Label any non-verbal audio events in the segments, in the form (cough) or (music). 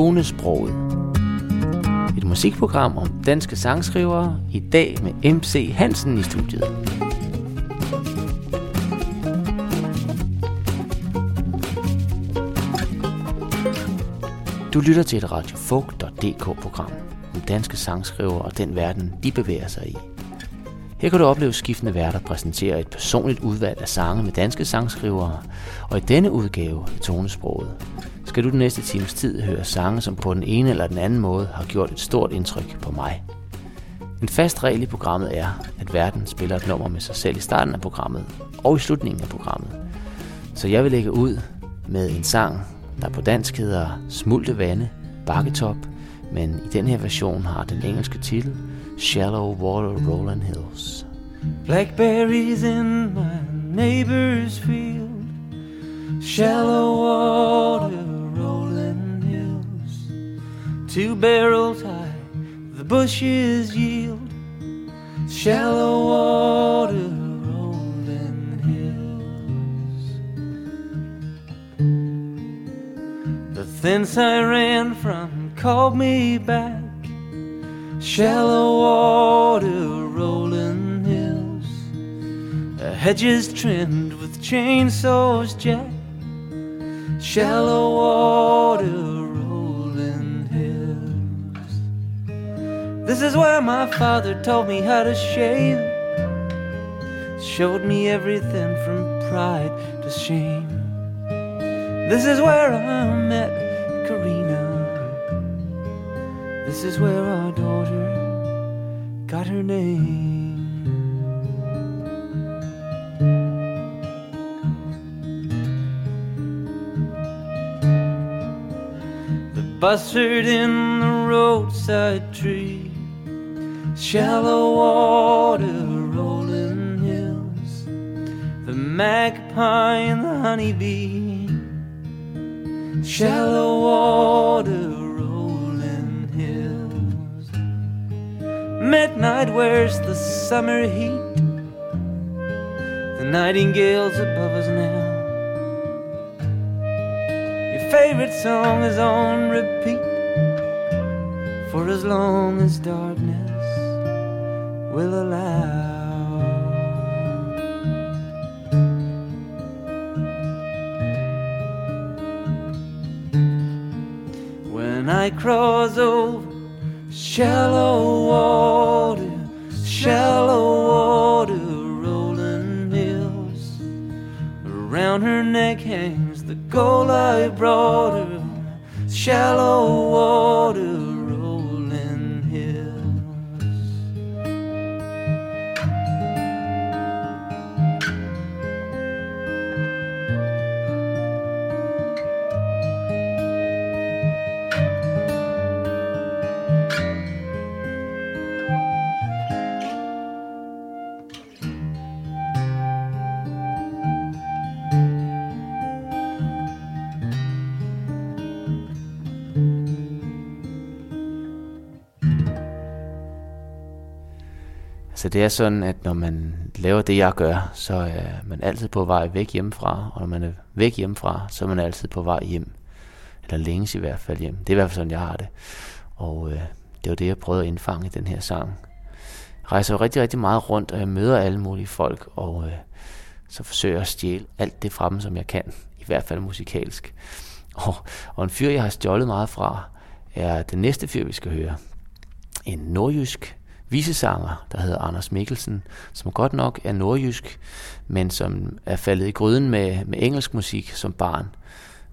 Tonesproget. Et musikprogram om danske sangskrivere, i dag med MC Hansen i studiet. Du lytter til et radiofolk.dk-program om danske sangskrivere og den verden, de bevæger sig i. Her kan du opleve skiftende værter præsentere et personligt udvalg af sange med danske sangskrivere, og i denne udgave af tonesproget skal du den næste times tid høre sange, som på den ene eller den anden måde har gjort et stort indtryk på mig. En fast regel i programmet er, at verden spiller et nummer med sig selv i starten af programmet og i slutningen af programmet. Så jeg vil lægge ud med en sang, der på dansk hedder Smulte Vande, Bakketop, men i den her version har den engelske titel Shallow Water Rolling Hills. Blackberries in my neighbor's field, shallow water two barrels high, the bushes yield, shallow water rolling hills. The thence I ran from called me back shallow water rolling hills, uh, hedges trimmed with chainsaws jack, shallow water This is where my father taught me how to shave, showed me everything from pride to shame. This is where I met Karina. This is where our daughter got her name. The buzzard in the roadside tree, shallow water rolling hills, the magpie and the honeybee, shallow water rolling hills. Midnight wears the summer heat. The nightingale's above us now. Your favorite song is on repeat for as long as darkness will allow. When I cross over shallow water, shallow water, rolling hills. Around her neck hangs the gold I brought her, shallow water, det er sådan, at når man laver det, jeg gør, så er man altid på vej væk hjemmefra, og når man er væk hjemmefra, så er man altid på vej hjem. Eller længes i hvert fald hjem. Det er i hvert fald sådan, jeg har det. Og øh, det var det, jeg prøvede at indfange i den her sang. Jeg rejser jo rigtig, rigtig meget rundt, og jeg møder alle mulige folk, og øh, så forsøger jeg at stjæle alt det fra dem, som jeg kan. I hvert fald musikalsk. (laughs) Og, og en fyr, jeg har stjålet meget fra, er den næste fyr, vi skal høre. En nordjysk visesanger, der hedder Anders Mikkelsen, som godt nok er nordjysk, men som er faldet i gryden med, med engelsk musik som barn.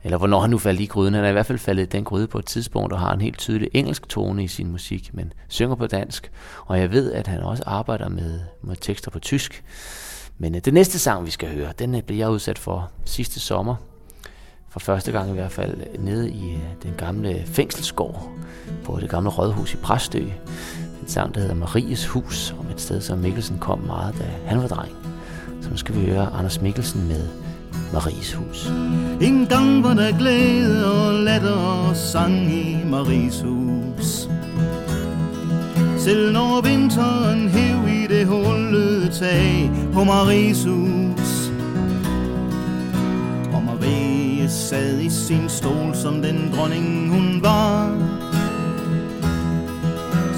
Eller hvornår han nu faldt i gryden. Han er i hvert fald faldet i den gryde på et tidspunkt, og har en helt tydelig engelsk tone i sin musik, men synger på dansk. Og jeg ved, at han også arbejder med, med tekster på tysk. Men øh, det næste sang, vi skal høre, den øh, uh, blev jeg udsat for sidste sommer. For første gang i hvert fald øh, nede i den gamle fængselsgård på det gamle rådhus i Præstø en sang, der hedder Maries Hus, om et sted, som Mikkelsen kom meget, da han var dreng. Så nu skal vi høre Anders Mikkelsen med Maries Hus. En gang var der glæde og latter og sang i Maries hus. Selv når vinteren hæv i det hullede tag på Maries hus. Og Marie Marie sad i sin stol som den dronning hun var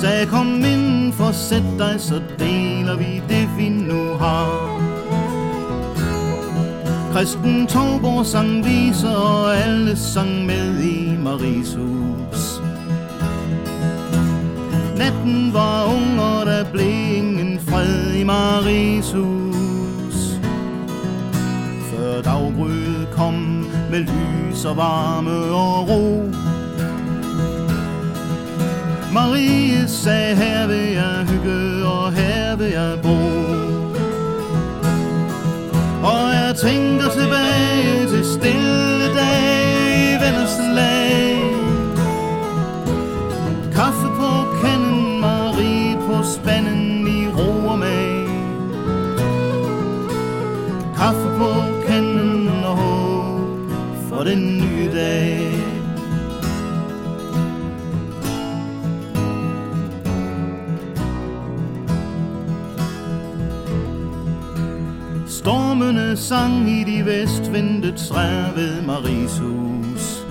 Sagde kom ind for sæt dig, så deler vi det vi nu har Kristen Torborg sang viser, og alle sang med i Maries hus. Natten var ung, og der blev ingen fred i Maries hus. Før daggryet kom med lys og varme og ro. Marie sagde, vestvindet i ved Maries hus.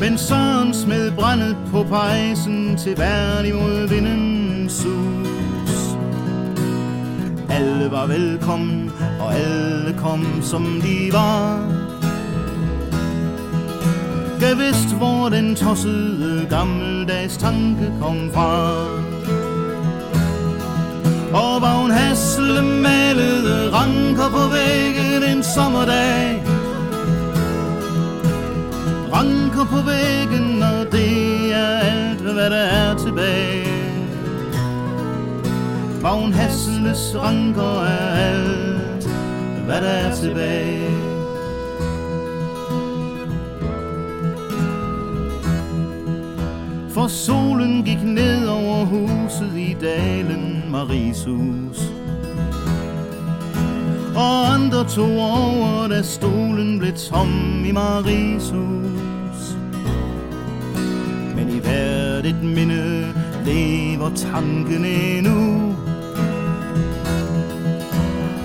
Men Søren smed brændet på pejsen til værd imod vindens sus. Alle var velkommen, og alle kom som de var. Gav vidst, hvor den tossede gammeldags tanke kom fra. Og var hun hasle malede ranker på væggen en sommerdag. Ranker på væggen, og det er alt, hvad der er tilbage. Var hun hasles ranker er alt, hvad der er tilbage. For solen gik ned over huset i dalen. Maries hus. Og andre tog over, da stolen blev tom i Maries hus. Men i hvert et minde lever tanken endnu.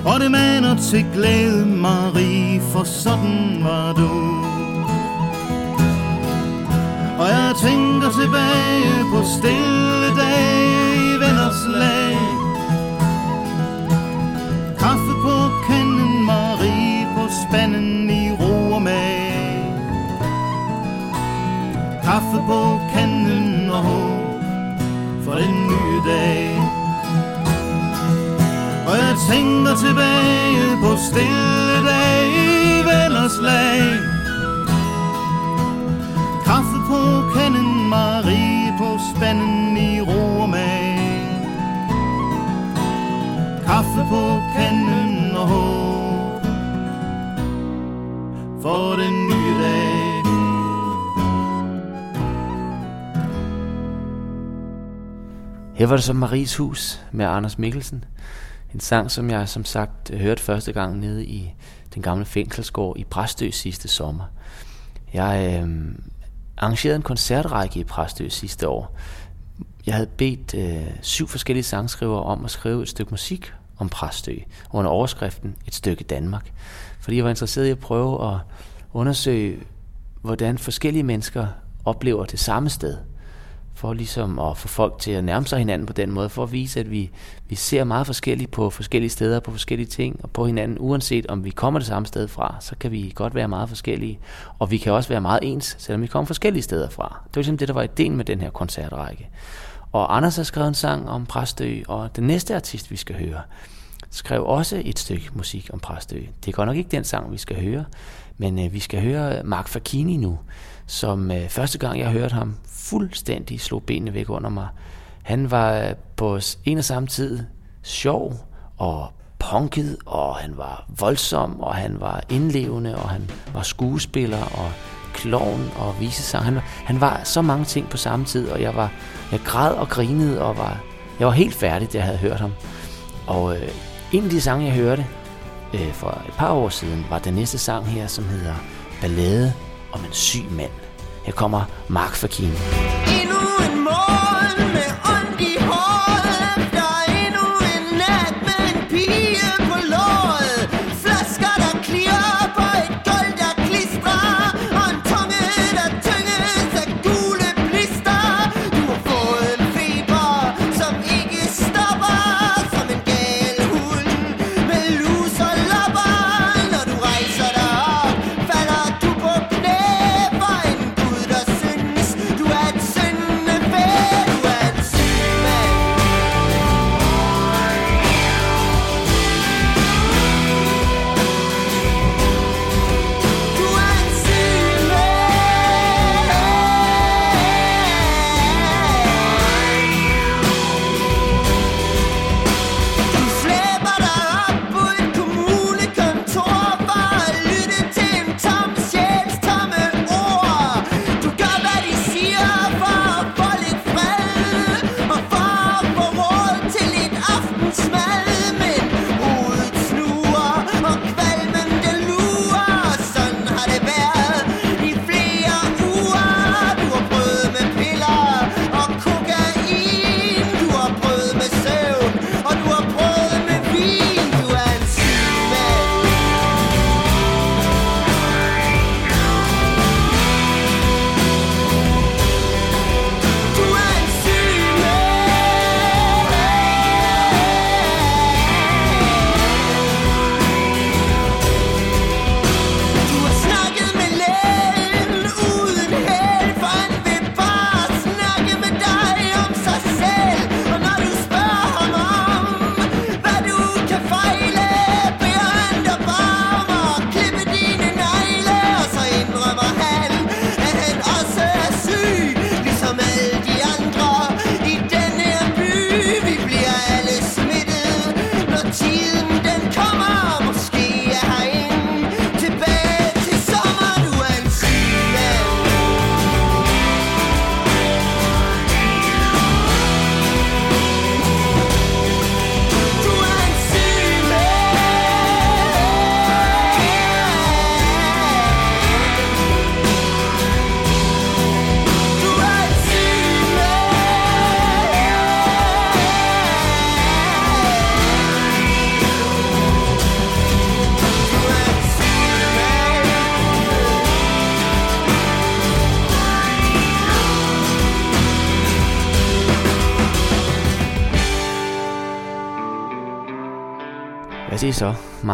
Og det maner til glæde, Marie, for sådan var du. Og jeg tænker tilbage på stille dage i venners lag Kaffe på kanden og håb for en ny dag Og jeg tænker tilbage på stille dage i venners lag Kaffe på kanden, Marie på spanden i ro og mag. Kaffe på kanden og håb for den nye Her var det så Maries Hus med Anders Mikkelsen. En sang, som jeg som sagt hørte første gang nede i den gamle fængselsgård i Præstø sidste sommer. Jeg øh, arrangerede en koncertrække i Præstø sidste år. Jeg havde bedt øh, syv forskellige sangskrivere om at skrive et stykke musik om Præstø under overskriften Et stykke Danmark. Fordi jeg var interesseret i at prøve at undersøge, hvordan forskellige mennesker oplever det samme sted. For ligesom at få folk til at nærme sig hinanden på den måde, for at vise, at vi, vi ser meget forskelligt på forskellige steder, på forskellige ting, og på hinanden, uanset om vi kommer det samme sted fra, så kan vi godt være meget forskellige. Og vi kan også være meget ens, selvom vi kommer forskellige steder fra. Det var ligesom det, der var ideen med den her koncertrække. Og Anders har skrevet en sang om Præstø, og den næste artist, vi skal høre, skrev også et stykke musik om Præstø. Det er godt nok ikke den sang, vi skal høre, men øh, vi skal høre Mark Fakini nu, som øh, første gang jeg hørte ham fuldstændig slog benene væk under mig. Han var øh, på en og samme tid sjov og punket, og han var voldsom, og han var indlevende, og han var skuespiller og klovn og visesang. Han, han var så mange ting på samme tid, og jeg var jeg græd og grinede, og var, jeg var helt færdig, da jeg havde hørt ham. Og øh, en af de sange, jeg hørte øh, for et par år siden, var den næste sang her, som hedder Ballade om en syg mand. Her kommer Mark Fakine. Endnu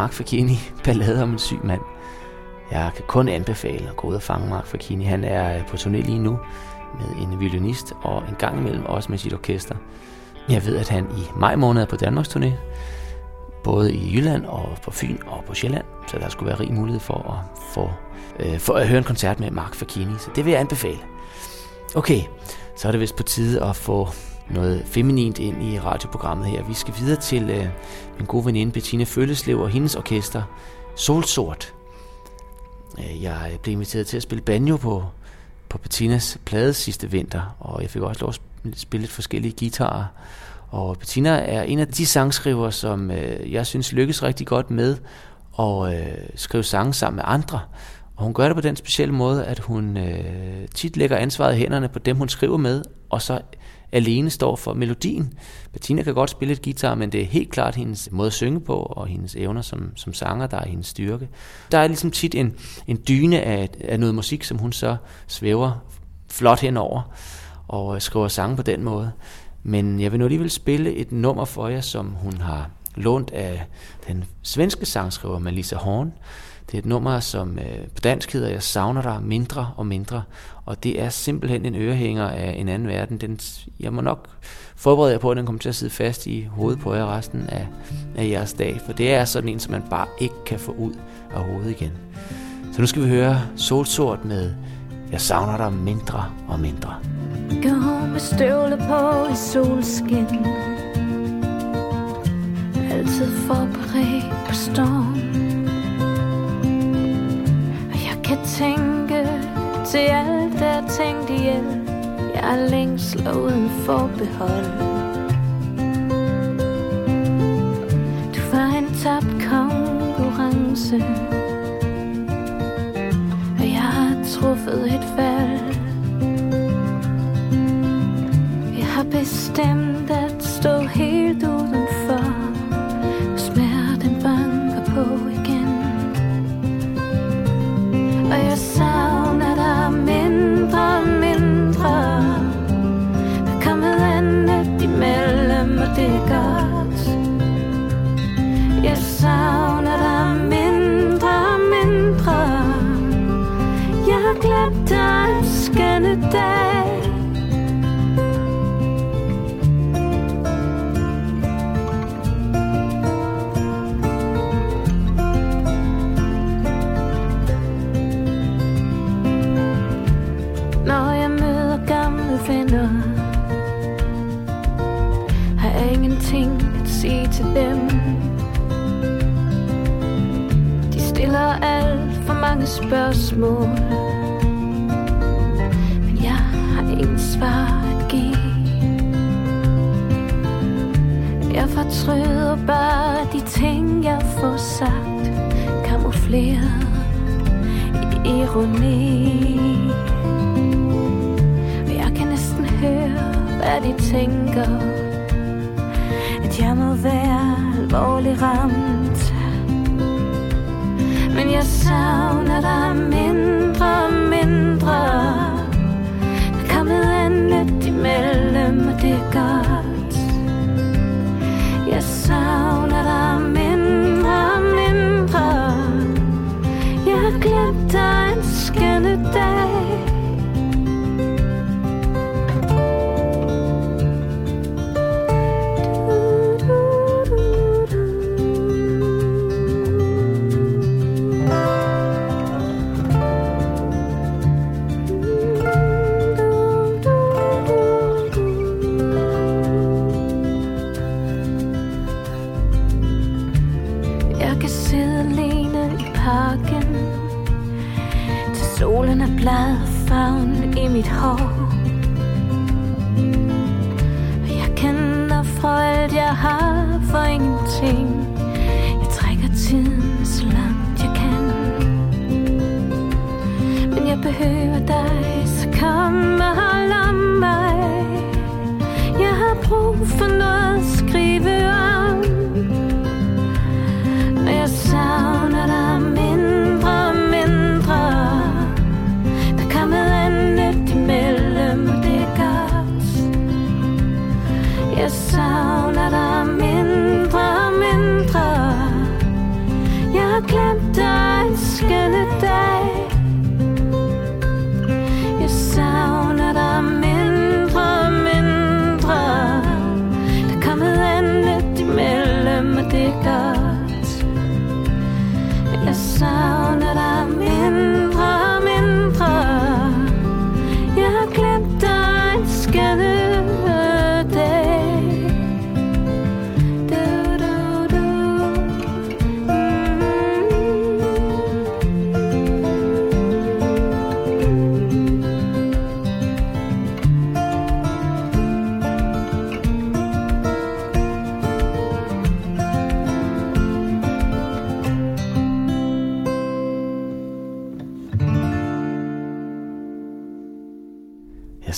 Mark Fakini, (laughs) ballade om en syg mand. Jeg kan kun anbefale at gå ud og fange Mark Fakini. Han er øh, på turné lige nu med en violinist og en gang imellem også med sit orkester. Jeg ved, at han i maj måned er på Danmarks turné, både i Jylland og på Fyn og på Sjælland, så der skulle være rig mulighed for at få øh, for at høre en koncert med Mark Fakini, så det vil jeg anbefale. Okay, så er det vist på tide at få noget feminint ind i radioprogrammet her. Vi skal videre til øh, min gode veninde Bettina Følleslev og hendes orkester Solsort. Øh, jeg blev inviteret til at spille banjo på, på Bettinas plade sidste vinter, og jeg fik også lov at spille lidt forskellige guitarer. Og Bettina er en af de sangskriver, som øh, jeg synes lykkes rigtig godt med at øh, skrive sange sammen med andre. Og hun gør det på den specielle måde, at hun øh, tit lægger ansvaret i hænderne på dem, hun skriver med, og så alene står for melodien. Bettina kan godt spille et guitar, men det er helt klart hendes måde at synge på, og hendes evner som, som sanger, der er hendes styrke. Der er ligesom tit en, en dyne af, af noget musik, som hun så svæver flot henover, og skriver sange på den måde. Men jeg vil nu alligevel spille et nummer for jer, som hun har lånt af den svenske sangskriver Melissa Horn, det er et nummer, som øh, på dansk hedder Jeg savner dig mindre og mindre, og det er simpelthen en ørehænger af en anden verden. Den, jeg må nok forberede jer på, at den kommer til at sidde fast i hovedet på jer resten af, af jeres dag, for det er sådan en, som man bare ikke kan få ud af hovedet igen. Så nu skal vi høre Solsort med Jeg savner dig mindre og mindre. Gå med støvler på i solskin Altid forberedt på storm kan tænke til alt, der er tænkt ihjel. Jeg er længsel uden forbehold. Du var en tabt konkurrence. Og jeg har truffet et valg. Jeg har bestemt at stå helt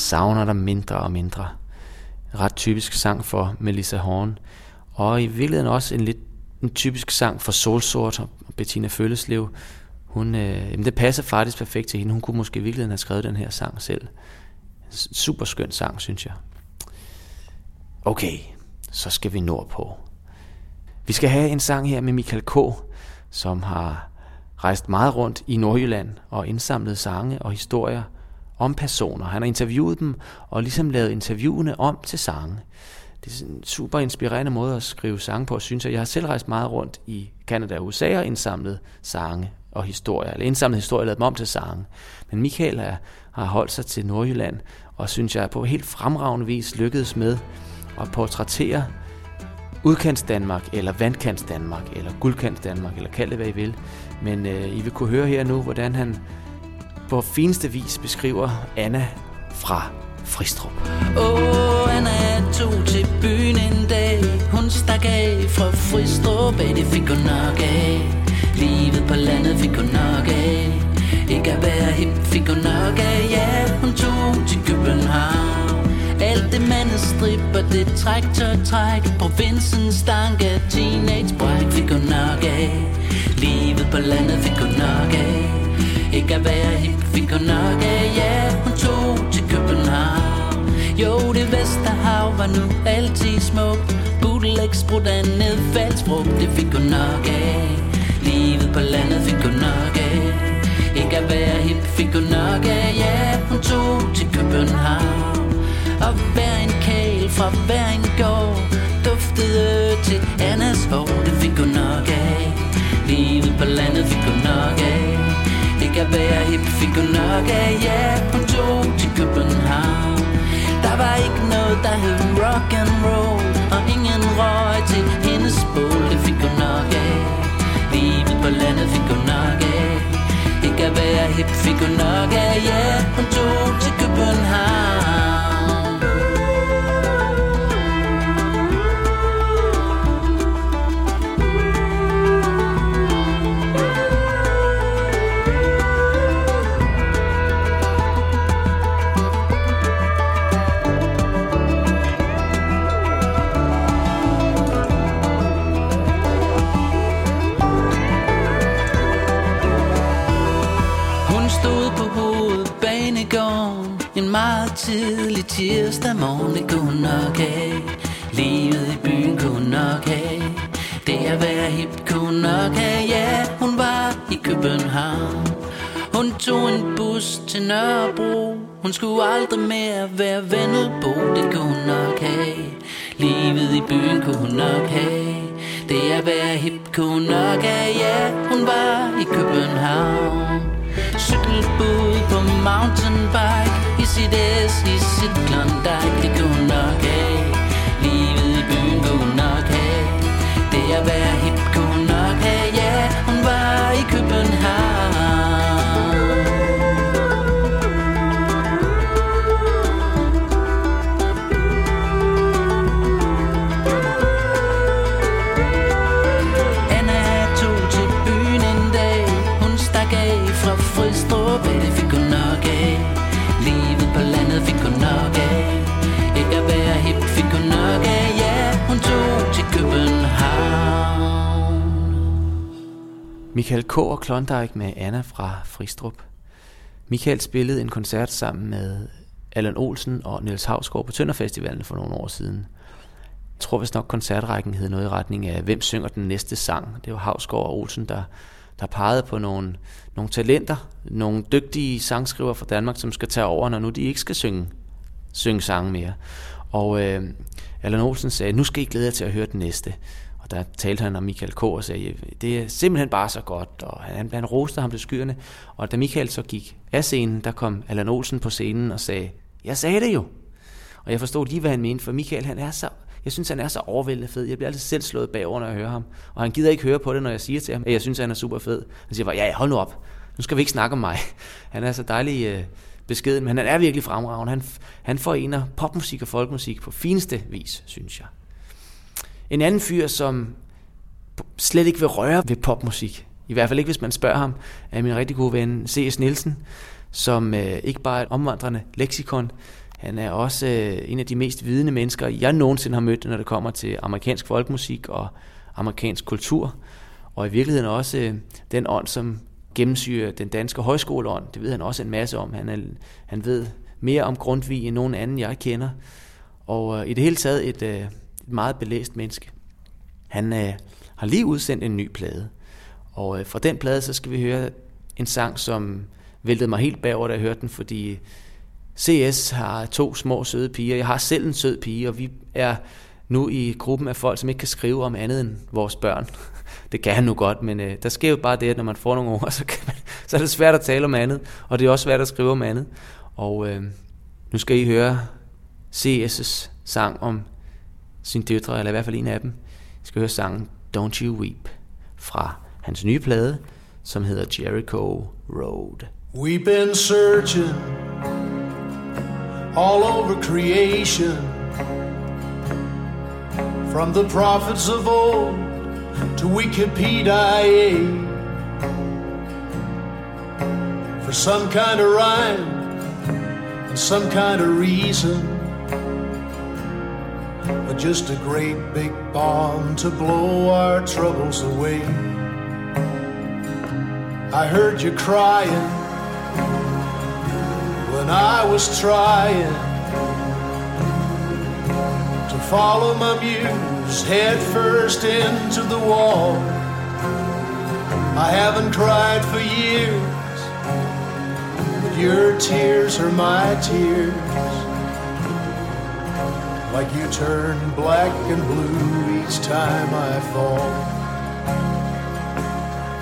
savner dig mindre og mindre. En ret typisk sang for Melissa Horn. Og i virkeligheden også en lidt en typisk sang for Solsort og Bettina Følleslev. Hun, øh, jamen det passer faktisk perfekt til hende. Hun kunne måske i virkeligheden have skrevet den her sang selv. Super skøn sang, synes jeg. Okay, så skal vi nordpå. Vi skal have en sang her med Michael K., som har rejst meget rundt i Nordjylland og indsamlet sange og historier om personer. Han har interviewet dem og ligesom lavet interviewene om til sange. Det er en super inspirerende måde at skrive sange på, synes jeg. Jeg har selv rejst meget rundt i Canada og USA og indsamlet sange og historier, eller indsamlet historier og lavet dem om til sange. Men Michael er, har holdt sig til Nordjylland, og synes jeg på helt fremragende vis lykkedes med at portrættere udkants Danmark, eller vandkants Danmark, eller guldkants Danmark, eller kald det hvad I vil. Men øh, I vil kunne høre her nu, hvordan han på fineste vis beskriver Anna fra Fristrup. Åh, oh, Anna tog til byen en dag. Hun stak af fra Fristrup af. Det fik hun nok af. Livet på landet fik hun nok af. Ikke at være hip fik hun nok af. Ja, hun tog til København. Alt det mandestripper, det træk, Provinsens stank af teenage bræk fik hun nok af. Livet på landet fik hun nok af. Ikke at være hip fik hun nok af Ja, hun tog til København. Jo, det Vesterhav var nu altid smukt. Bootlegs brudte af nedfaldsbrug Det fik hun nok af. Livet på landet fik hun nok af. Ikke at være hip fik hun nok af Ja, hun tog til København. Og hver en kæl fra hver en gård Duftede til Annas hår Det fik hun nok af. Livet på landet fik hun nok af at være hip fik hun nok af Ja, hun tog til København. Der var ikke noget, der hed rock and roll Og ingen røg til hendes bål. Det fik hun nok af. Livet på landet fik hun nok af. Ikke at være hip fik hun nok af Ja, hun tog tirsdag morgen, det kunne nok have Livet i byen kunne nok have Det at være hip kunne nok have Ja, hun var i København. Hun tog en bus til Nørrebro. Hun skulle aldrig mere være Vennelbo Det kunne nok have Livet i byen kunne nok have Det at være hip kunne nok have Ja, hun var i København. Cykelbud på mountainbike sit S i sit Klondike Det kunne nok af. Livet i byen kunne nok af. Det er værd Michael K. og Klondike med Anna fra Fristrup. Michael spillede en koncert sammen med Allan Olsen og Niels Havsgaard på Tønderfestivalen for nogle år siden. Jeg tror vist nok koncertrækken hed noget i retning af, hvem synger den næste sang. Det var Havsgaard og Olsen, der, der pegede på nogle, nogle talenter, nogle dygtige sangskriver fra Danmark, som skal tage over, når nu de ikke skal synge, synge sange mere. Og øh, Allan Olsen sagde, nu skal I glæde jer til at høre den næste. Og der talte han om Michael K. og sagde, det er simpelthen bare så godt, og han, han roste ham til skyerne. Og da Michael så gik af scenen, der kom Allan Olsen på scenen og sagde, jeg sagde det jo. Og jeg forstod lige, hvad han mente, for Michael, han er så, jeg synes, han er så overvældende fed. Jeg bliver altid selv slået bagover, når jeg hører ham. Og han gider ikke høre på det, når jeg siger til ham, at jeg synes, han er super fed. Han siger bare, ja, hold nu op. Nu skal vi ikke snakke om mig. (laughs) Han er så dejlig øh, beskeden, men han er virkelig fremragende. Han, han forener popmusik og folkmusik på fineste vis, synes jeg. En anden fyr, som slet ikke vil røre ved popmusik, i hvert fald ikke hvis man spørger ham, er min rigtig gode ven C.S. Nielsen, som øh, ikke bare er et omvandrende leksikon, Han er også øh, en af de mest vidende mennesker, jeg nogensinde har mødt, når det kommer til amerikansk folkemusik og amerikansk kultur. Og i virkeligheden også øh, den ånd, som gennemsyrer den danske højskoleånd. Det ved han også en masse om. Han, er, han ved mere om Grundtvig end nogen anden, jeg kender. Og øh, i det hele taget et, øh, et meget belæst menneske. Han øh, har lige udsendt en ny plade. Og øh, fra den plade, så skal vi høre en sang, som væltede mig helt bagover, da jeg hørte den, fordi CS har to små søde piger. Jeg har selv en sød pige, og vi er nu i gruppen af folk, som ikke kan skrive om andet end vores børn. (laughs) Det kan han nu godt, men øh, der sker jo bare det, at når man får nogle (laughs) ord, så, kan man, så er det svært at tale om andet, og det er også svært at skrive om andet. Og øh, nu skal I høre CS' sang om sin døtre, eller i hvert fald en af dem. Skal høre sangen Don't You Weep fra hans nye plade, som hedder Jericho Road. We've been searching all over creation from the prophets of old to Wikipedia for some kind of rhyme and some kind of reason or just a great big bomb to blow our troubles away. I heard you crying when I was trying to follow my muse head first into the wall. I haven't cried for years, but your tears are my tears. Like you turn black and blue each time I fall.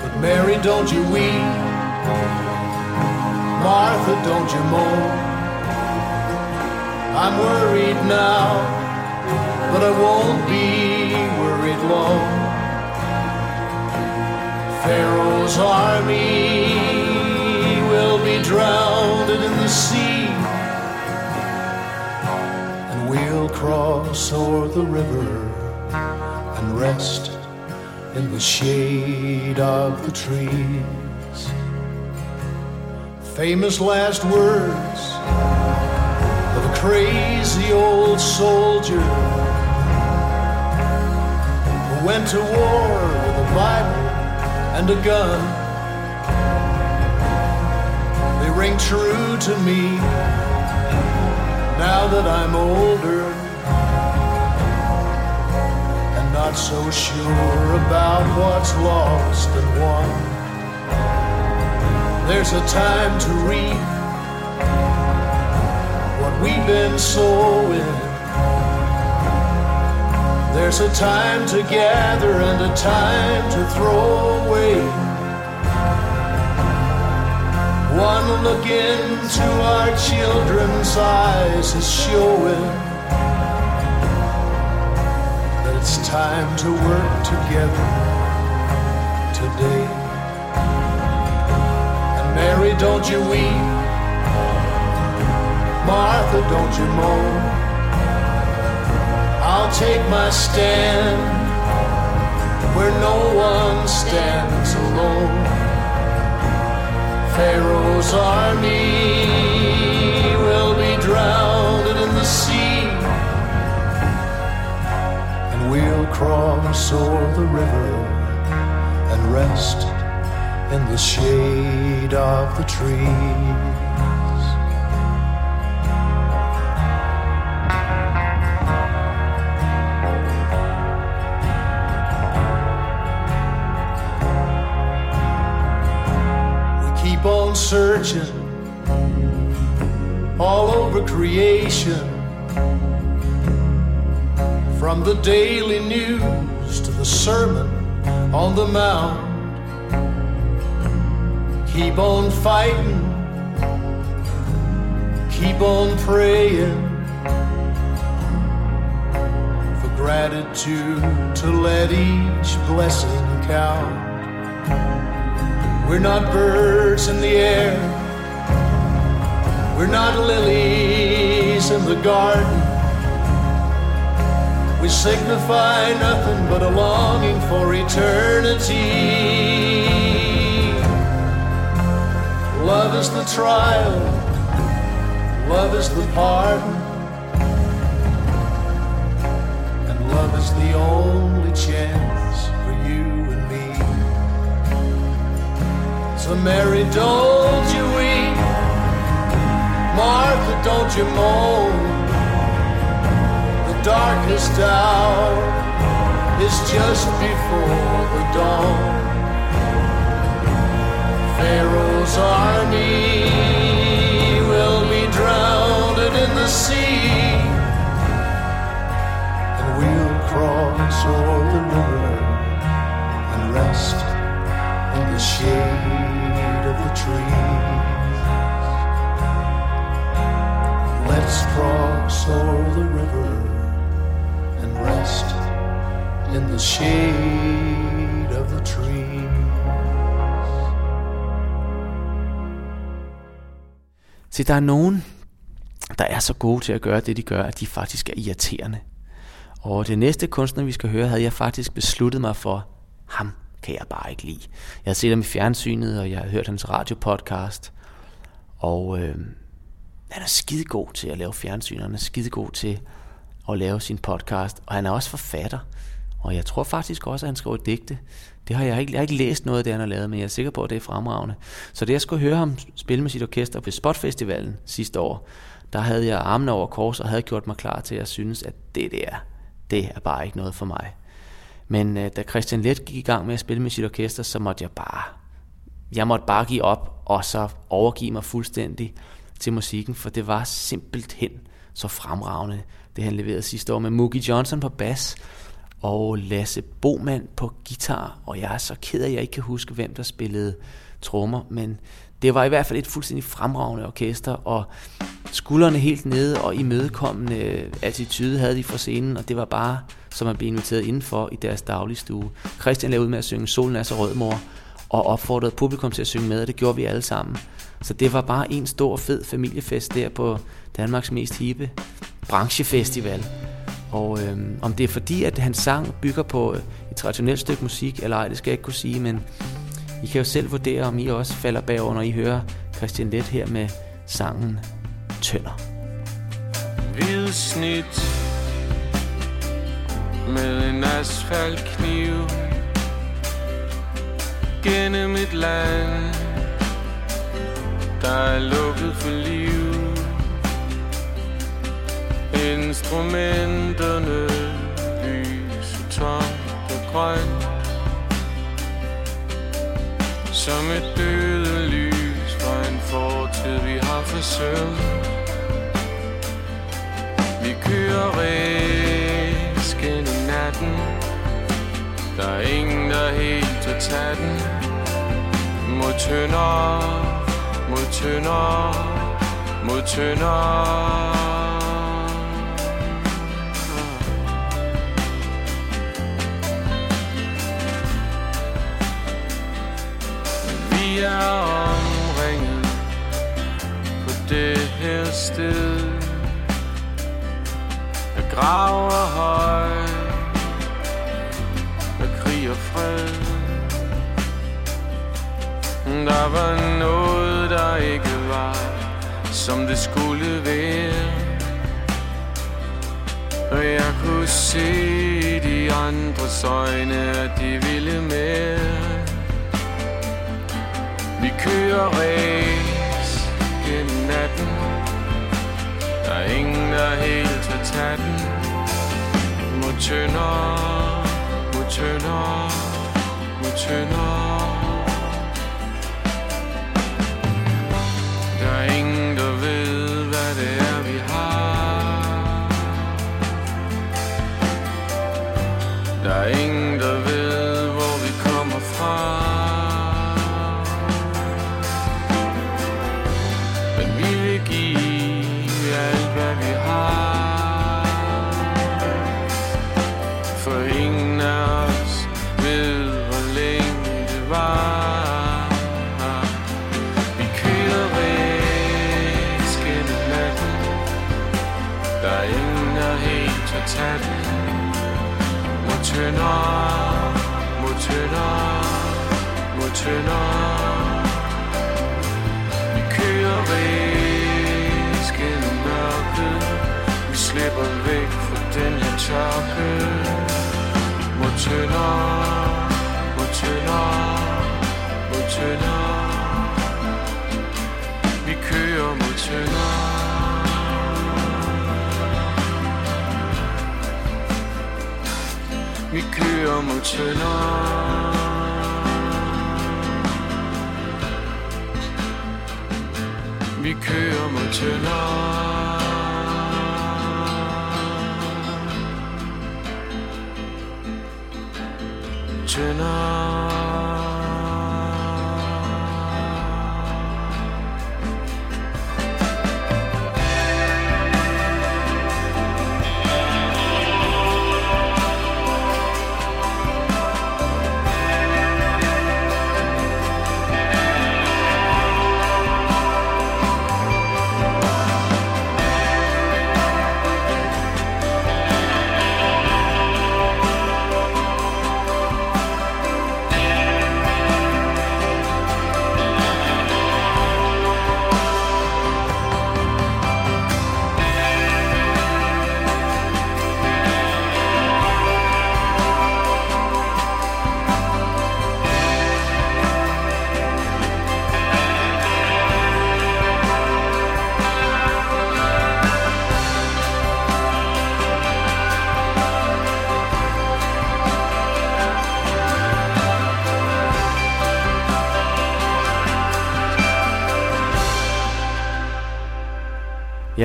But Mary, don't you weep. Martha, don't you moan. I'm worried now, but I won't be worried long. Pharaoh's army will be drowned cross o'er the river and rest in the shade of the trees. Famous last words of a crazy old soldier who went to war with a Bible and a gun. They ring true to me now that I'm older not so sure about what's lost and won. There's a time to reap what we've been sowing. There's a time to gather and a time to throw away. One look into our children's eyes is showing it's time to work together today. And Mary, don't you weep. Martha, don't you moan. I'll take my stand where no one stands alone. Pharaoh's army cross o'er the river and rest in the shade of the trees. We keep on searching all over creation from the daily news to the sermon on the mount keep on fighting keep on praying for gratitude to let each blessing count we're not birds in the air. We're not lilies in the garden. We signify nothing but a longing for eternity. Love is the trial. Love is the pardon, and love is the only chance for you and me. So, Mary, don't you weep. Martha, don't you moan. Darkest hour is just before the dawn. Pharaoh's army will be drowned in the sea, and we'll cross o'er the river and rest in the shade of the trees. Let's cross o'er the river rest in the shade of the trees. Se, der er nogen, der er så gode til at gøre det, de gør, at de faktisk er irriterende. Og det næste kunstner, vi skal høre, havde jeg faktisk besluttet mig for, ham kan jeg bare ikke lide. Jeg har set ham i fjernsynet, og jeg har hørt hans radiopodcast. Og øh, han er skidegod til at lave fjernsyn, og han er skidegod til at lave sin podcast. Og han er også forfatter. Og jeg tror faktisk også, at han skriver digte. Det har jeg ikke, jeg har ikke læst noget af det, han har lavet, men jeg er sikker på, at det er fremragende. Så det jeg skulle høre ham spille med sit orkester på Spotfestivalen sidste år, der havde jeg armene over kors og havde gjort mig klar til at synes, at det der, det er bare ikke noget for mig. Men øh, da Christian Let gik i gang med at spille med sit orkester, så måtte jeg bare, jeg måtte bare give op, og så overgive mig fuldstændig til musikken, for det var simpelthen så fremragende, det han leverede sidste år med Mookie Johnson på bas, og Lasse Bomand på guitar, og jeg er så ked af, at jeg ikke kan huske, hvem der spillede trommer, men det var i hvert fald et fuldstændig fremragende orkester, og skuldrene helt nede og imødekommende attitude havde de fra scenen, og det var bare, som at blive inviteret indenfor i deres daglige stue. Christian lavede ud med at synge Solen er så rød, mor, og opfordrede publikum til at synge med, og det gjorde vi alle sammen. Så det var bare en stor fed familiefest der på Danmarks mest hippe branchefestival. Og øh, om det er fordi, at hans sang bygger på øh, et traditionelt stykke musik, eller ej, det skal jeg ikke kunne sige, men I kan jo selv vurdere, om I også falder bagover, når I hører Christian Let her med sangen Tønder. Hvidsnit med en asfaltkniv gennem et land, der er lukket for liv. Instrumenterne lyser tomt og grønt. Som et døde lys fra en fortid vi har forsømt. Vi kører ræs i natten. Der er ingen der helt har taget den. Mod tønder, mod tønder, mod tønder. Vi er omringet på det her sted. Jeg graver og høj Af krig fred. Der var noget, der ikke var Som det skulle være. Og jeg kunne se de andres øjne At de ville mere kører race gennem natten. Der er ingen, der helt til tage den Mod tønder, mod tønder, mod tønder. Der er ingen, tænder, mod tænder, mod tænder. Vi kører væk gennem mørket, vi slipper væk fra den her tørke, mod tænder, kører tønder. Vi kører mod tønder.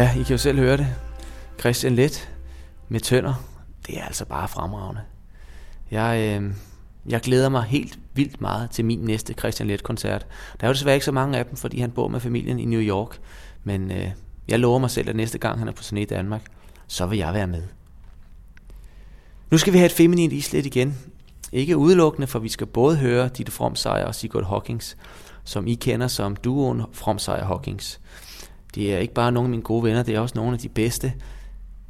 Ja, I kan jo selv høre det. Christian Let med tønder. Det er altså bare fremragende. Jeg, øh, jeg glæder mig helt vildt meget til min næste Christian Let-koncert. Der er jo desværre ikke så mange af dem, fordi han bor med familien i New York. Men øh, jeg lover mig selv, at næste gang han er på turné i Danmark, så vil jeg være med. Nu skal vi have et feminint islet igen. Ikke udelukkende, for vi skal både høre Ditte Fromsejr og Sigurd Hawkins, som I kender som duoen Fromsejr Hawkins. Det er ikke bare nogle af mine gode venner, det er også nogle af de bedste,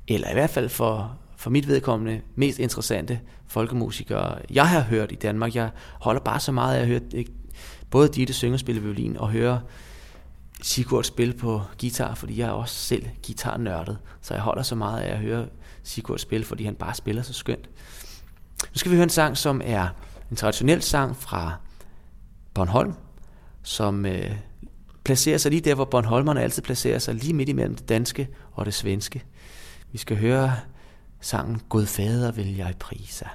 eller i hvert fald for, for mit vedkommende, mest interessante folkemusikere, jeg har hørt i Danmark. Jeg holder bare så meget af at høre øh, både Ditte synge og spille violin, og høre Sigurd spille på guitar, fordi jeg er også selv guitarnørdet. Så jeg holder så meget af at høre Sigurd spille, fordi han bare spiller så skønt. Nu skal vi høre en sang, som er en traditionel sang fra Bornholm, som øh, placerer sig lige der, hvor Bornholmerne altid placerer sig, lige midt imellem det danske og det svenske. Vi skal høre sangen God fader vil jeg prise.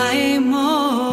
Jo mig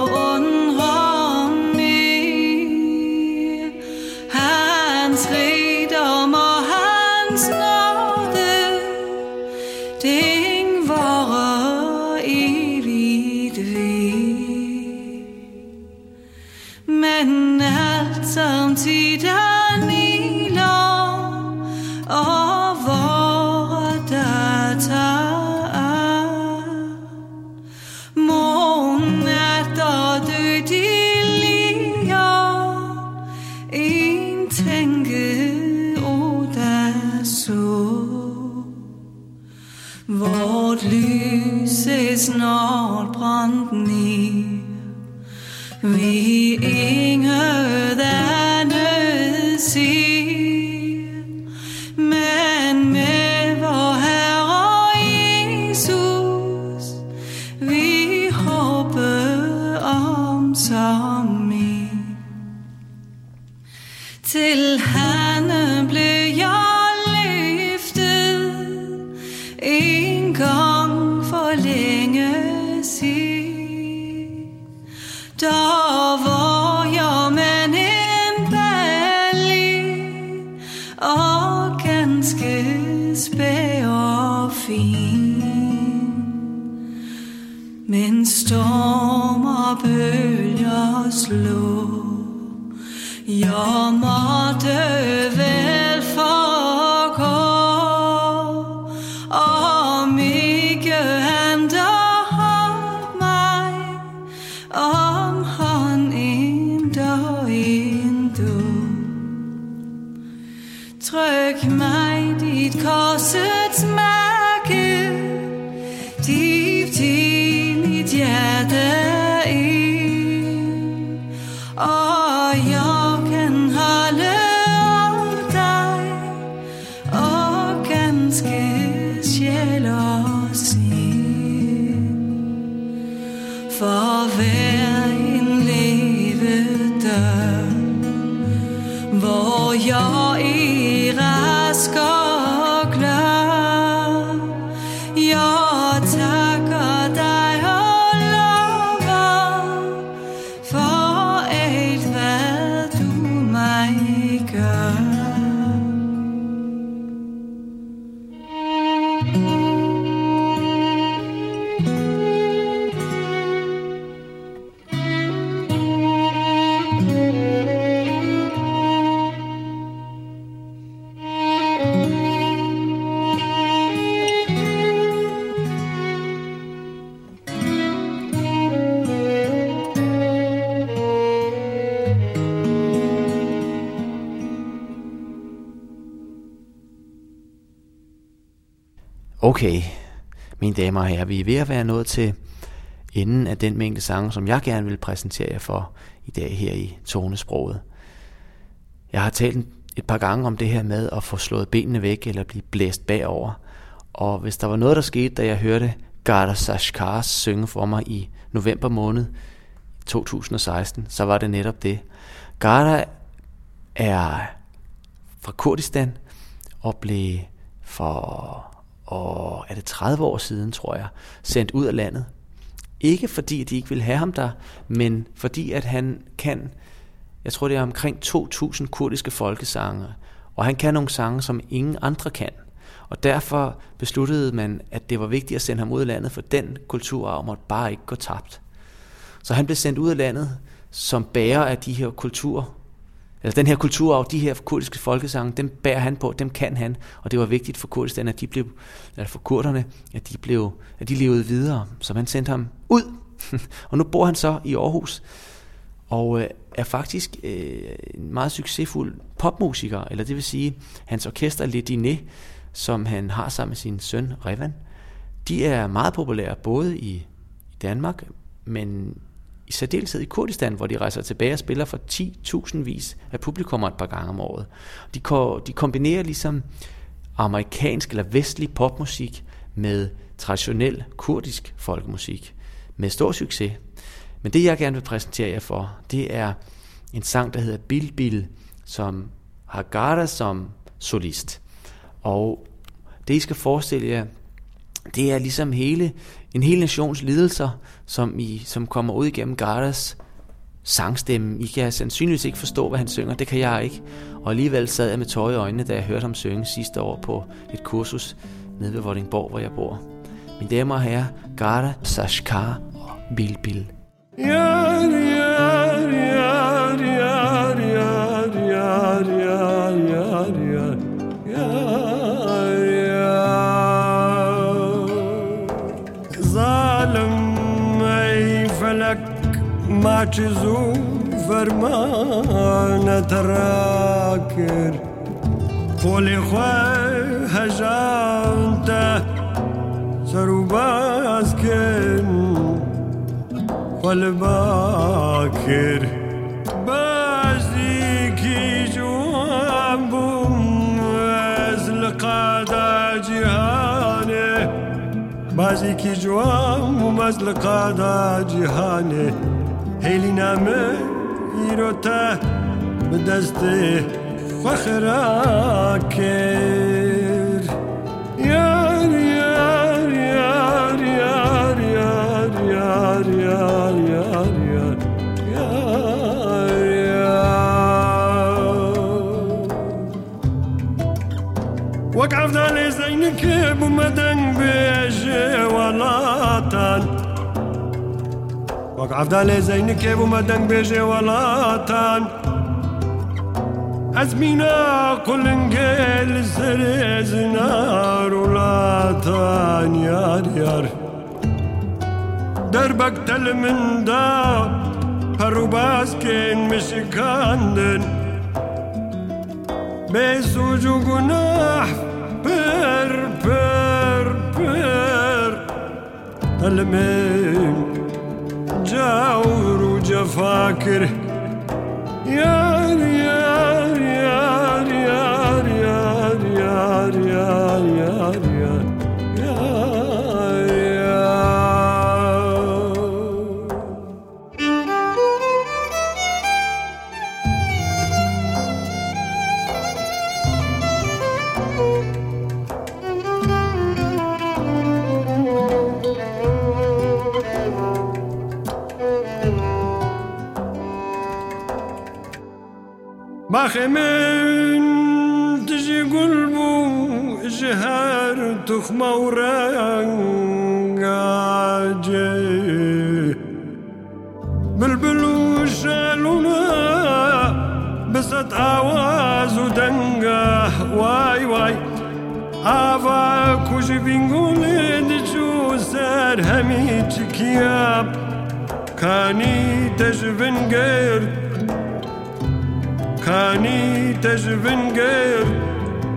work, my deed, cause it's mine. Okay, mine damer og herrer, vi er ved at være nået til enden af den mængde sange, som jeg gerne vil præsentere jer for i dag her i tonesproget. Jeg har talt et par gange om det her med at få slået benene væk eller blive blæst bagover. Og hvis der var noget, der skete, da jeg hørte Garda Sashkars synge for mig i november måned 2016, så var det netop det. Garda er fra Kurdistan og blev for og er det 30 år siden, tror jeg, sendt ud af landet. Ikke fordi de ikke vil have ham der, men fordi at han kan, jeg tror det er omkring 2.000 kurdiske folkesange, og han kan nogle sange, som ingen andre kan. Og derfor besluttede man, at det var vigtigt at sende ham ud af landet, for den kulturarv måtte bare ikke gå tabt. Så han blev sendt ud af landet som bærer af de her kulturer, eller den her kulturarv, de her kurdiske folkesange, dem bærer han på, dem kan han, og det var vigtigt for Kurdistan, at de blev, eller for kurderne, at de blev, at de levede videre, så man sendte ham ud. (laughs) og nu bor han så i Aarhus, og øh, er faktisk øh, en meget succesfuld popmusiker, eller det vil sige, hans orkester Le Dine, som han har sammen med sin søn Revan, de er meget populære både i, i Danmark, men i særdeleshed i Kurdistan, hvor de rejser tilbage og spiller for 10.000 vis af publikummer et par gange om året. De, ko- de kombinerer ligesom amerikansk eller vestlig popmusik med traditionel kurdisk folkemusik med stor succes. Men det jeg gerne vil præsentere jer for, det er en sang, der hedder Bil Bil, som har Garda som solist. Og det I skal forestille jer, det er ligesom hele, en hel nations lidelser, som, I, som kommer ud igennem Gardas sangstemme. I kan sandsynligvis ikke forstå, hvad han synger. Det kan jeg ikke. Og alligevel sad jeg med tøj i øjnene, da jeg hørte ham synge sidste år på et kursus nede ved Vordingborg, hvor jeg bor. Mine damer og herrer, Garda, Sashkar og Bilbil. Bil. Ja, ja. ما چیزو فرمان ترا کر قولی خواه هجانتا سرو باز کن. خل باکر. بازی کی جوان بوم از لقادا جهانه بازی کی جوان بوم از جهانه هیلینا من ایروتا به دست فخرا کر یار یار یار یار یار یار یار یار یار یار یار وقف دل زینک بمدن بیجه ولاتن وەک عەفدالێ زەینکێ بوومە دەنگ بێژێ وڵاتان ئەزمینە قولنگێل سرێز نار وڵاتان یار یار دەربەک تەل مندا پەڕووباسکێن مشکاندن بێسوج و گوناح پر پر پر تەلمێن وجا وروجا فاكر يا Baxemin tiji gulbu jihar tuxma urangaje Bilbilu shaluna bisat awazu danga Vay vay Ava kuji bingule diçu ser hemi çikiyap Kani tejvin gert خانی تجبن قير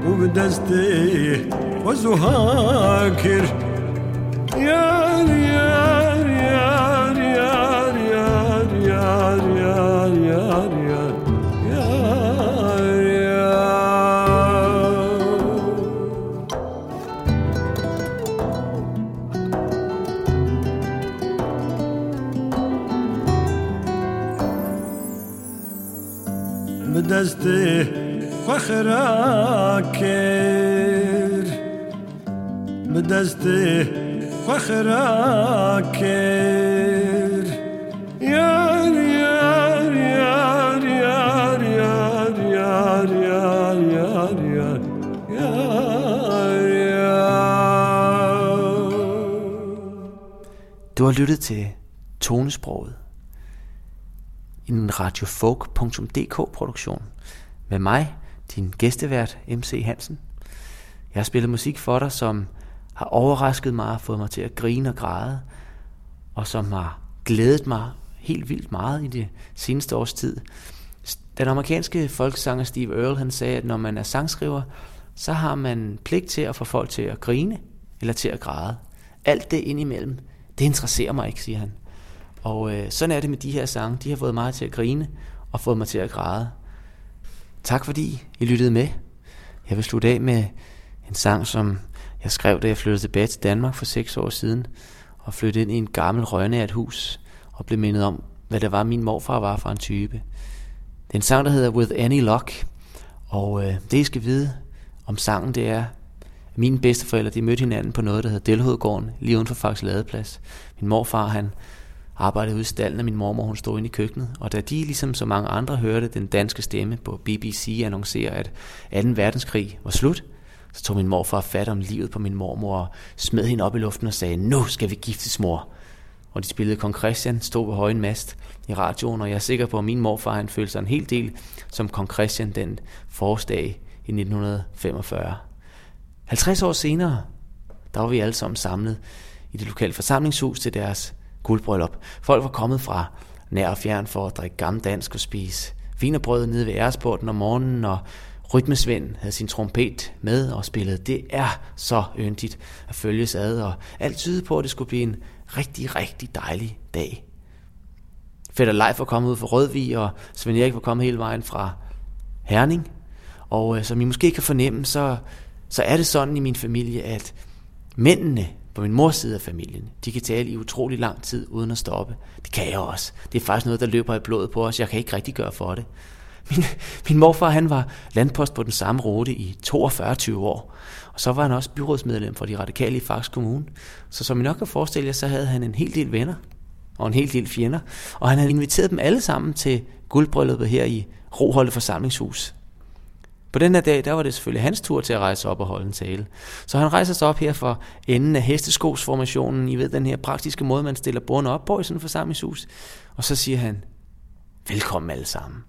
و بدسته و زهاکر بدستي فخراكر بدستي فخراكر يار يار يار يار يار يار يار يار يار يار يار Du har lyttet til Tonesproget. en radiofolk.dk produktion med mig, din gæstevært MC Hansen. Jeg har spillet musik for dig, som har overrasket mig og fået mig til at grine og græde, og som har glædet mig helt vildt meget i det seneste års tid. Den amerikanske folkesanger Steve Earle, han sagde, at når man er sangskriver, så har man pligt til at få folk til at grine eller til at græde. Alt det indimellem, det interesserer mig ikke, siger han. Og øh, sådan er det med de her sange. De har fået mig til at grine og fået mig til at græde. Tak fordi I lyttede med. Jeg vil slutte af med en sang, som jeg skrev, da jeg flyttede tilbage til Danmark for seks år siden, og flyttede ind i en gammel et hus, og blev mindet om, hvad det var, min morfar var for en type. Det er en sang, der hedder With Any Luck, og øh, det I skal vide om sangen, det er, at mine bedsteforældre, de mødte hinanden på noget, der hedder Delhovedgården, lige uden for Faxe Ladeplads. Min morfar, han arbejdede ude i stallen, og min mormor hun stod inde i køkkenet. Og da de, ligesom så mange andre, hørte den danske stemme på BBC annoncere, at 2. verdenskrig var slut, så tog min morfar fat om livet på min mormor og smed hende op i luften og sagde, nu skal vi giftes, mor. Og de spillede Kong Christian, stod på højen mast i radioen, og jeg er sikker på, at min morfar han følte sig en hel del som Kong Christian den forårsdag i 1945. 50 år senere, der var vi alle sammen samlet i det lokale forsamlingshus til deres guldbryllup. Folk var kommet fra nær og fjern for at drikke gammeldansk og spise vinerbrød nede ved æresporten om morgenen, og Rytmesvend havde sin trompet med og spillede. Det er så yndigt at følges ad, og alt tyder på, at det skulle blive en rigtig, rigtig dejlig dag. Fætter Leif var kommet ud fra Rødvig, og Svend Erik var kommet hele vejen fra Herning. Og øh, som I måske kan fornemme, så, så er det sådan i min familie, at mændene på min mors side af familien, de kan tale i utrolig lang tid uden at stoppe. Det kan jeg også. Det er faktisk noget, der løber i blodet på os. Jeg kan ikke rigtig gøre for det. Min, min morfar han var landpost på den samme rute i 42 år. Og så var han også byrådsmedlem for de radikale i Faxe Kommune. Så som I nok kan forestille jer, så havde han en hel del venner og en hel del fjender. Og han havde inviteret dem alle sammen til guldbrylluppet her i Roholde forsamlingshus. På den her dag, der var det selvfølgelig hans tur til at rejse op og holde en tale. Så han rejser sig op her for enden af hesteskosformationen. I ved, den her praktiske måde, man stiller bordene op på i sådan en forsamlingshus. Og så siger han, velkommen alle sammen.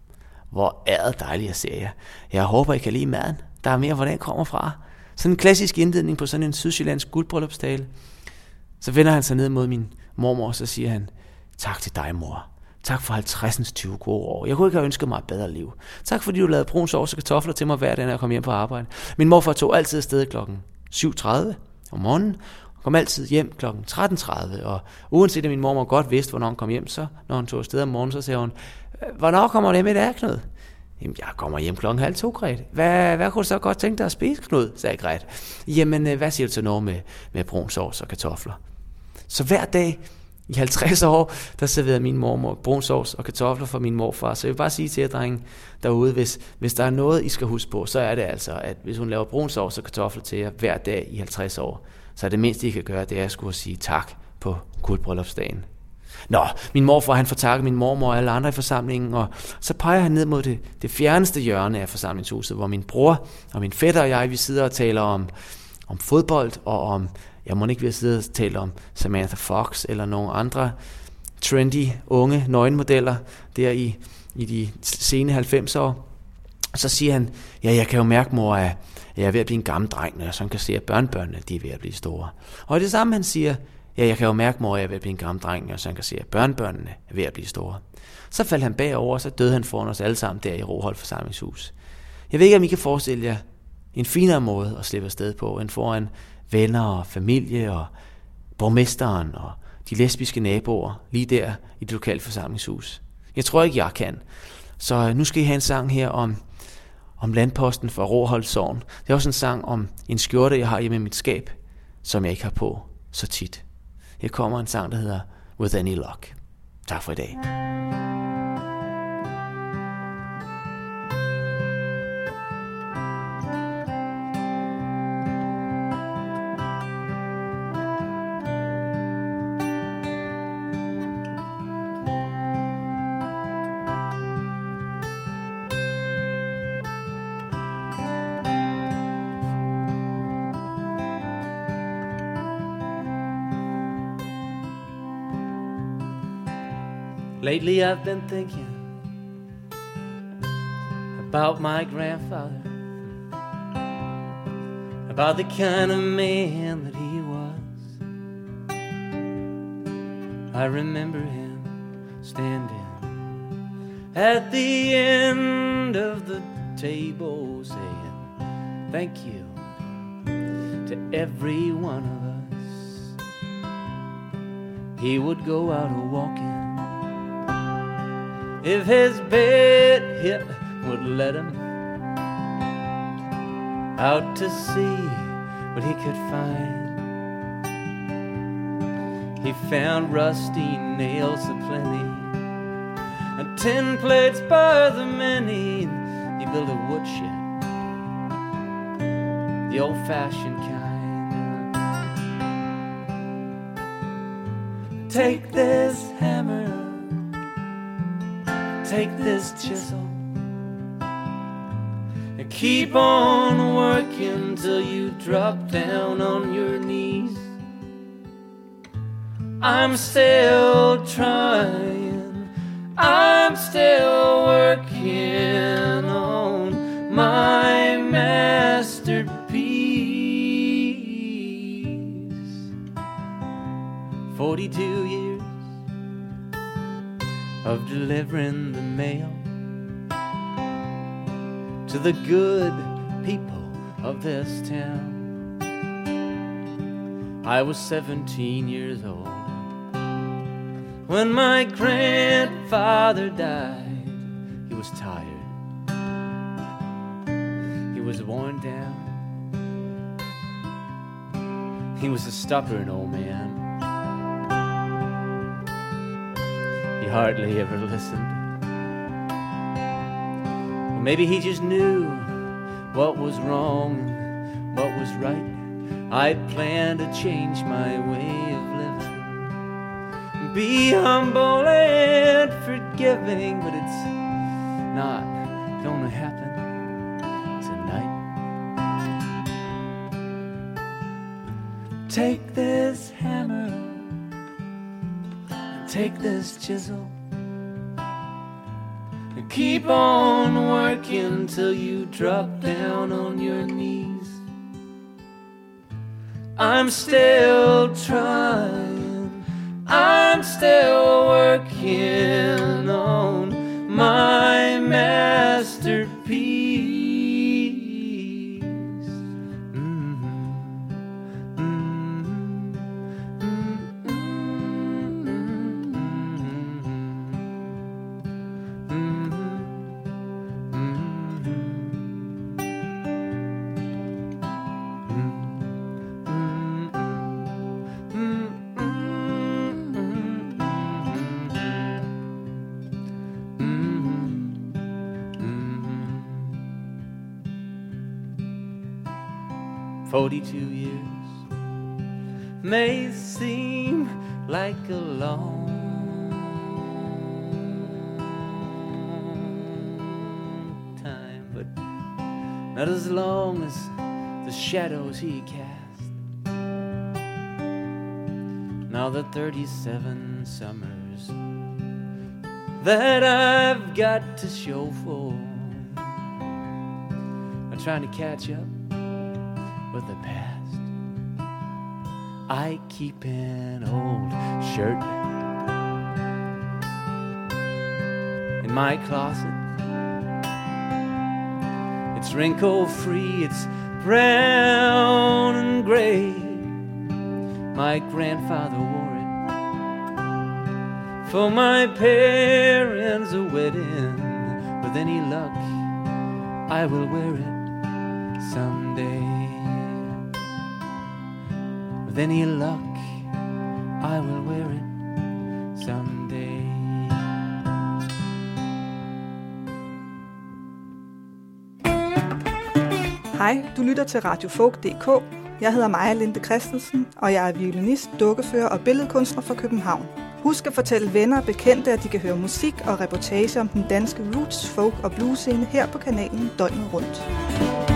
Hvor er det dejligt at se jer. Jeg håber, I kan lide maden. Der er mere, hvor den kommer fra. Sådan en klassisk indledning på sådan en sydsjællandsk guldbryllupstale. Så vender han sig ned mod min mormor, og så siger han, tak til dig, mor. Tak for 50. 20 gode år. Jeg kunne ikke have ønsket mig et bedre liv. Tak fordi du lavede brun sovs og kartofler til mig hver dag, når jeg kom hjem på arbejde. Min morfar tog altid afsted klokken 7.30 om morgenen, og kom altid hjem klokken 13.30, og uanset at min mormor godt vidste, hvornår hun kom hjem, så når hun tog afsted om morgenen, så sagde hun, øh, hvornår kommer du hjem i dag, Knud? Jamen, jeg kommer hjem klokken halv to, Gret. Hvad, hvad kunne du så godt tænke dig at spise, Knud? sagde Gret. Jamen, øh, hvad siger du til noget med, med brun sovs og kartofler? Så hver dag i 50 (laughs) år, der serverede min mormor brun sovs og kartofler for min morfar. Så jeg vil bare sige til jer, drenge derude, hvis, hvis der er noget, I skal huske på, så er det altså, at hvis hun laver brun sovs og kartofler til jer hver dag i 50 år, så er det mindste, I kan gøre, det er at skulle sige tak på guldbryllupsdagen. Nå, min morfar han får takket min mormor og alle andre i forsamlingen, og så peger han ned mod det, det fjerneste hjørne af forsamlingshuset, hvor min bror og min fætter og jeg, vi sidder og taler om, om fodbold og om jeg må ikke vil sidde og tale om Samantha Fox eller nogle andre trendy, unge nøgenmodeller der i, i de sene 90'er år. Så siger han, ja, jeg kan jo mærke, mor, at jeg er ved at blive en gammel dreng, når jeg sådan kan se, at børnebørnene de er ved at blive store. Og det samme, han siger, ja, jeg kan jo mærke, mor, at jeg er ved at blive en gammel dreng, når jeg sådan kan se, at børnebørnene er ved at blive store. Så faldt han bagover, og så døde han foran os alle sammen der i Rohold forsamlingshus. Jeg ved ikke, om I kan forestille jer en finere måde at slippe afsted på, end foran venner og familie og borgmesteren og de lesbiske naboer lige der i det lokale forsamlingshus. Jeg tror ikke, jeg kan. Så øh, nu skal I have en sang her om, om landposten for Råholdsovn. Det er også en sang om en skjorte, jeg har hjemme i mit skab, som jeg ikke har på så tit. Her kommer en sang, der hedder With Any Luck. Tak for i dag. Lately I've been thinking about my grandfather, about the kind of man that he was. I remember him standing at the end of the table saying, Thank you to every one of us. He would go out a walking if his bed hit would let him out to see what he could find. He found rusty nails aplenty and tin plates by the many. He built a woodshed, the old-fashioned kind. Take this hammer take this chisel and keep on working till you drop down on your knees. I'm still trying, I'm still working of delivering the mail to the good people of this town. I was 17 years old when my grandfather died. He was tired, he was worn down, he was a stubborn old man. hardly ever listened. Maybe he just knew what was wrong and what was right. I plan to change my way of living. Be humble and forgiving, but it's not gonna happen. tonight. Take this take this chisel, and keep on working till you drop down on your knees. I'm still trying, I'm still working on my masterpiece. Forty-two years. May seem like a long time, but not as long as the shadows he cast. Now the 37 summers that I've got to show for. Are trying to catch up the past. I keep an old shirt in my closet. It's wrinkle free, it's brown and gray. My grandfather wore it for my parents' wedding. With any luck, I will wear it With any luck, I will wear it someday. Hej, du lytter til Radio Folk.dk. Jeg hedder Maja Linde Christensen, og jeg er violinist, dukkefører og billedkunstner fra København. Husk at fortælle venner og bekendte, at de kan høre musik og reportage om den danske roots, folk og blues scene her på kanalen døgnet rundt.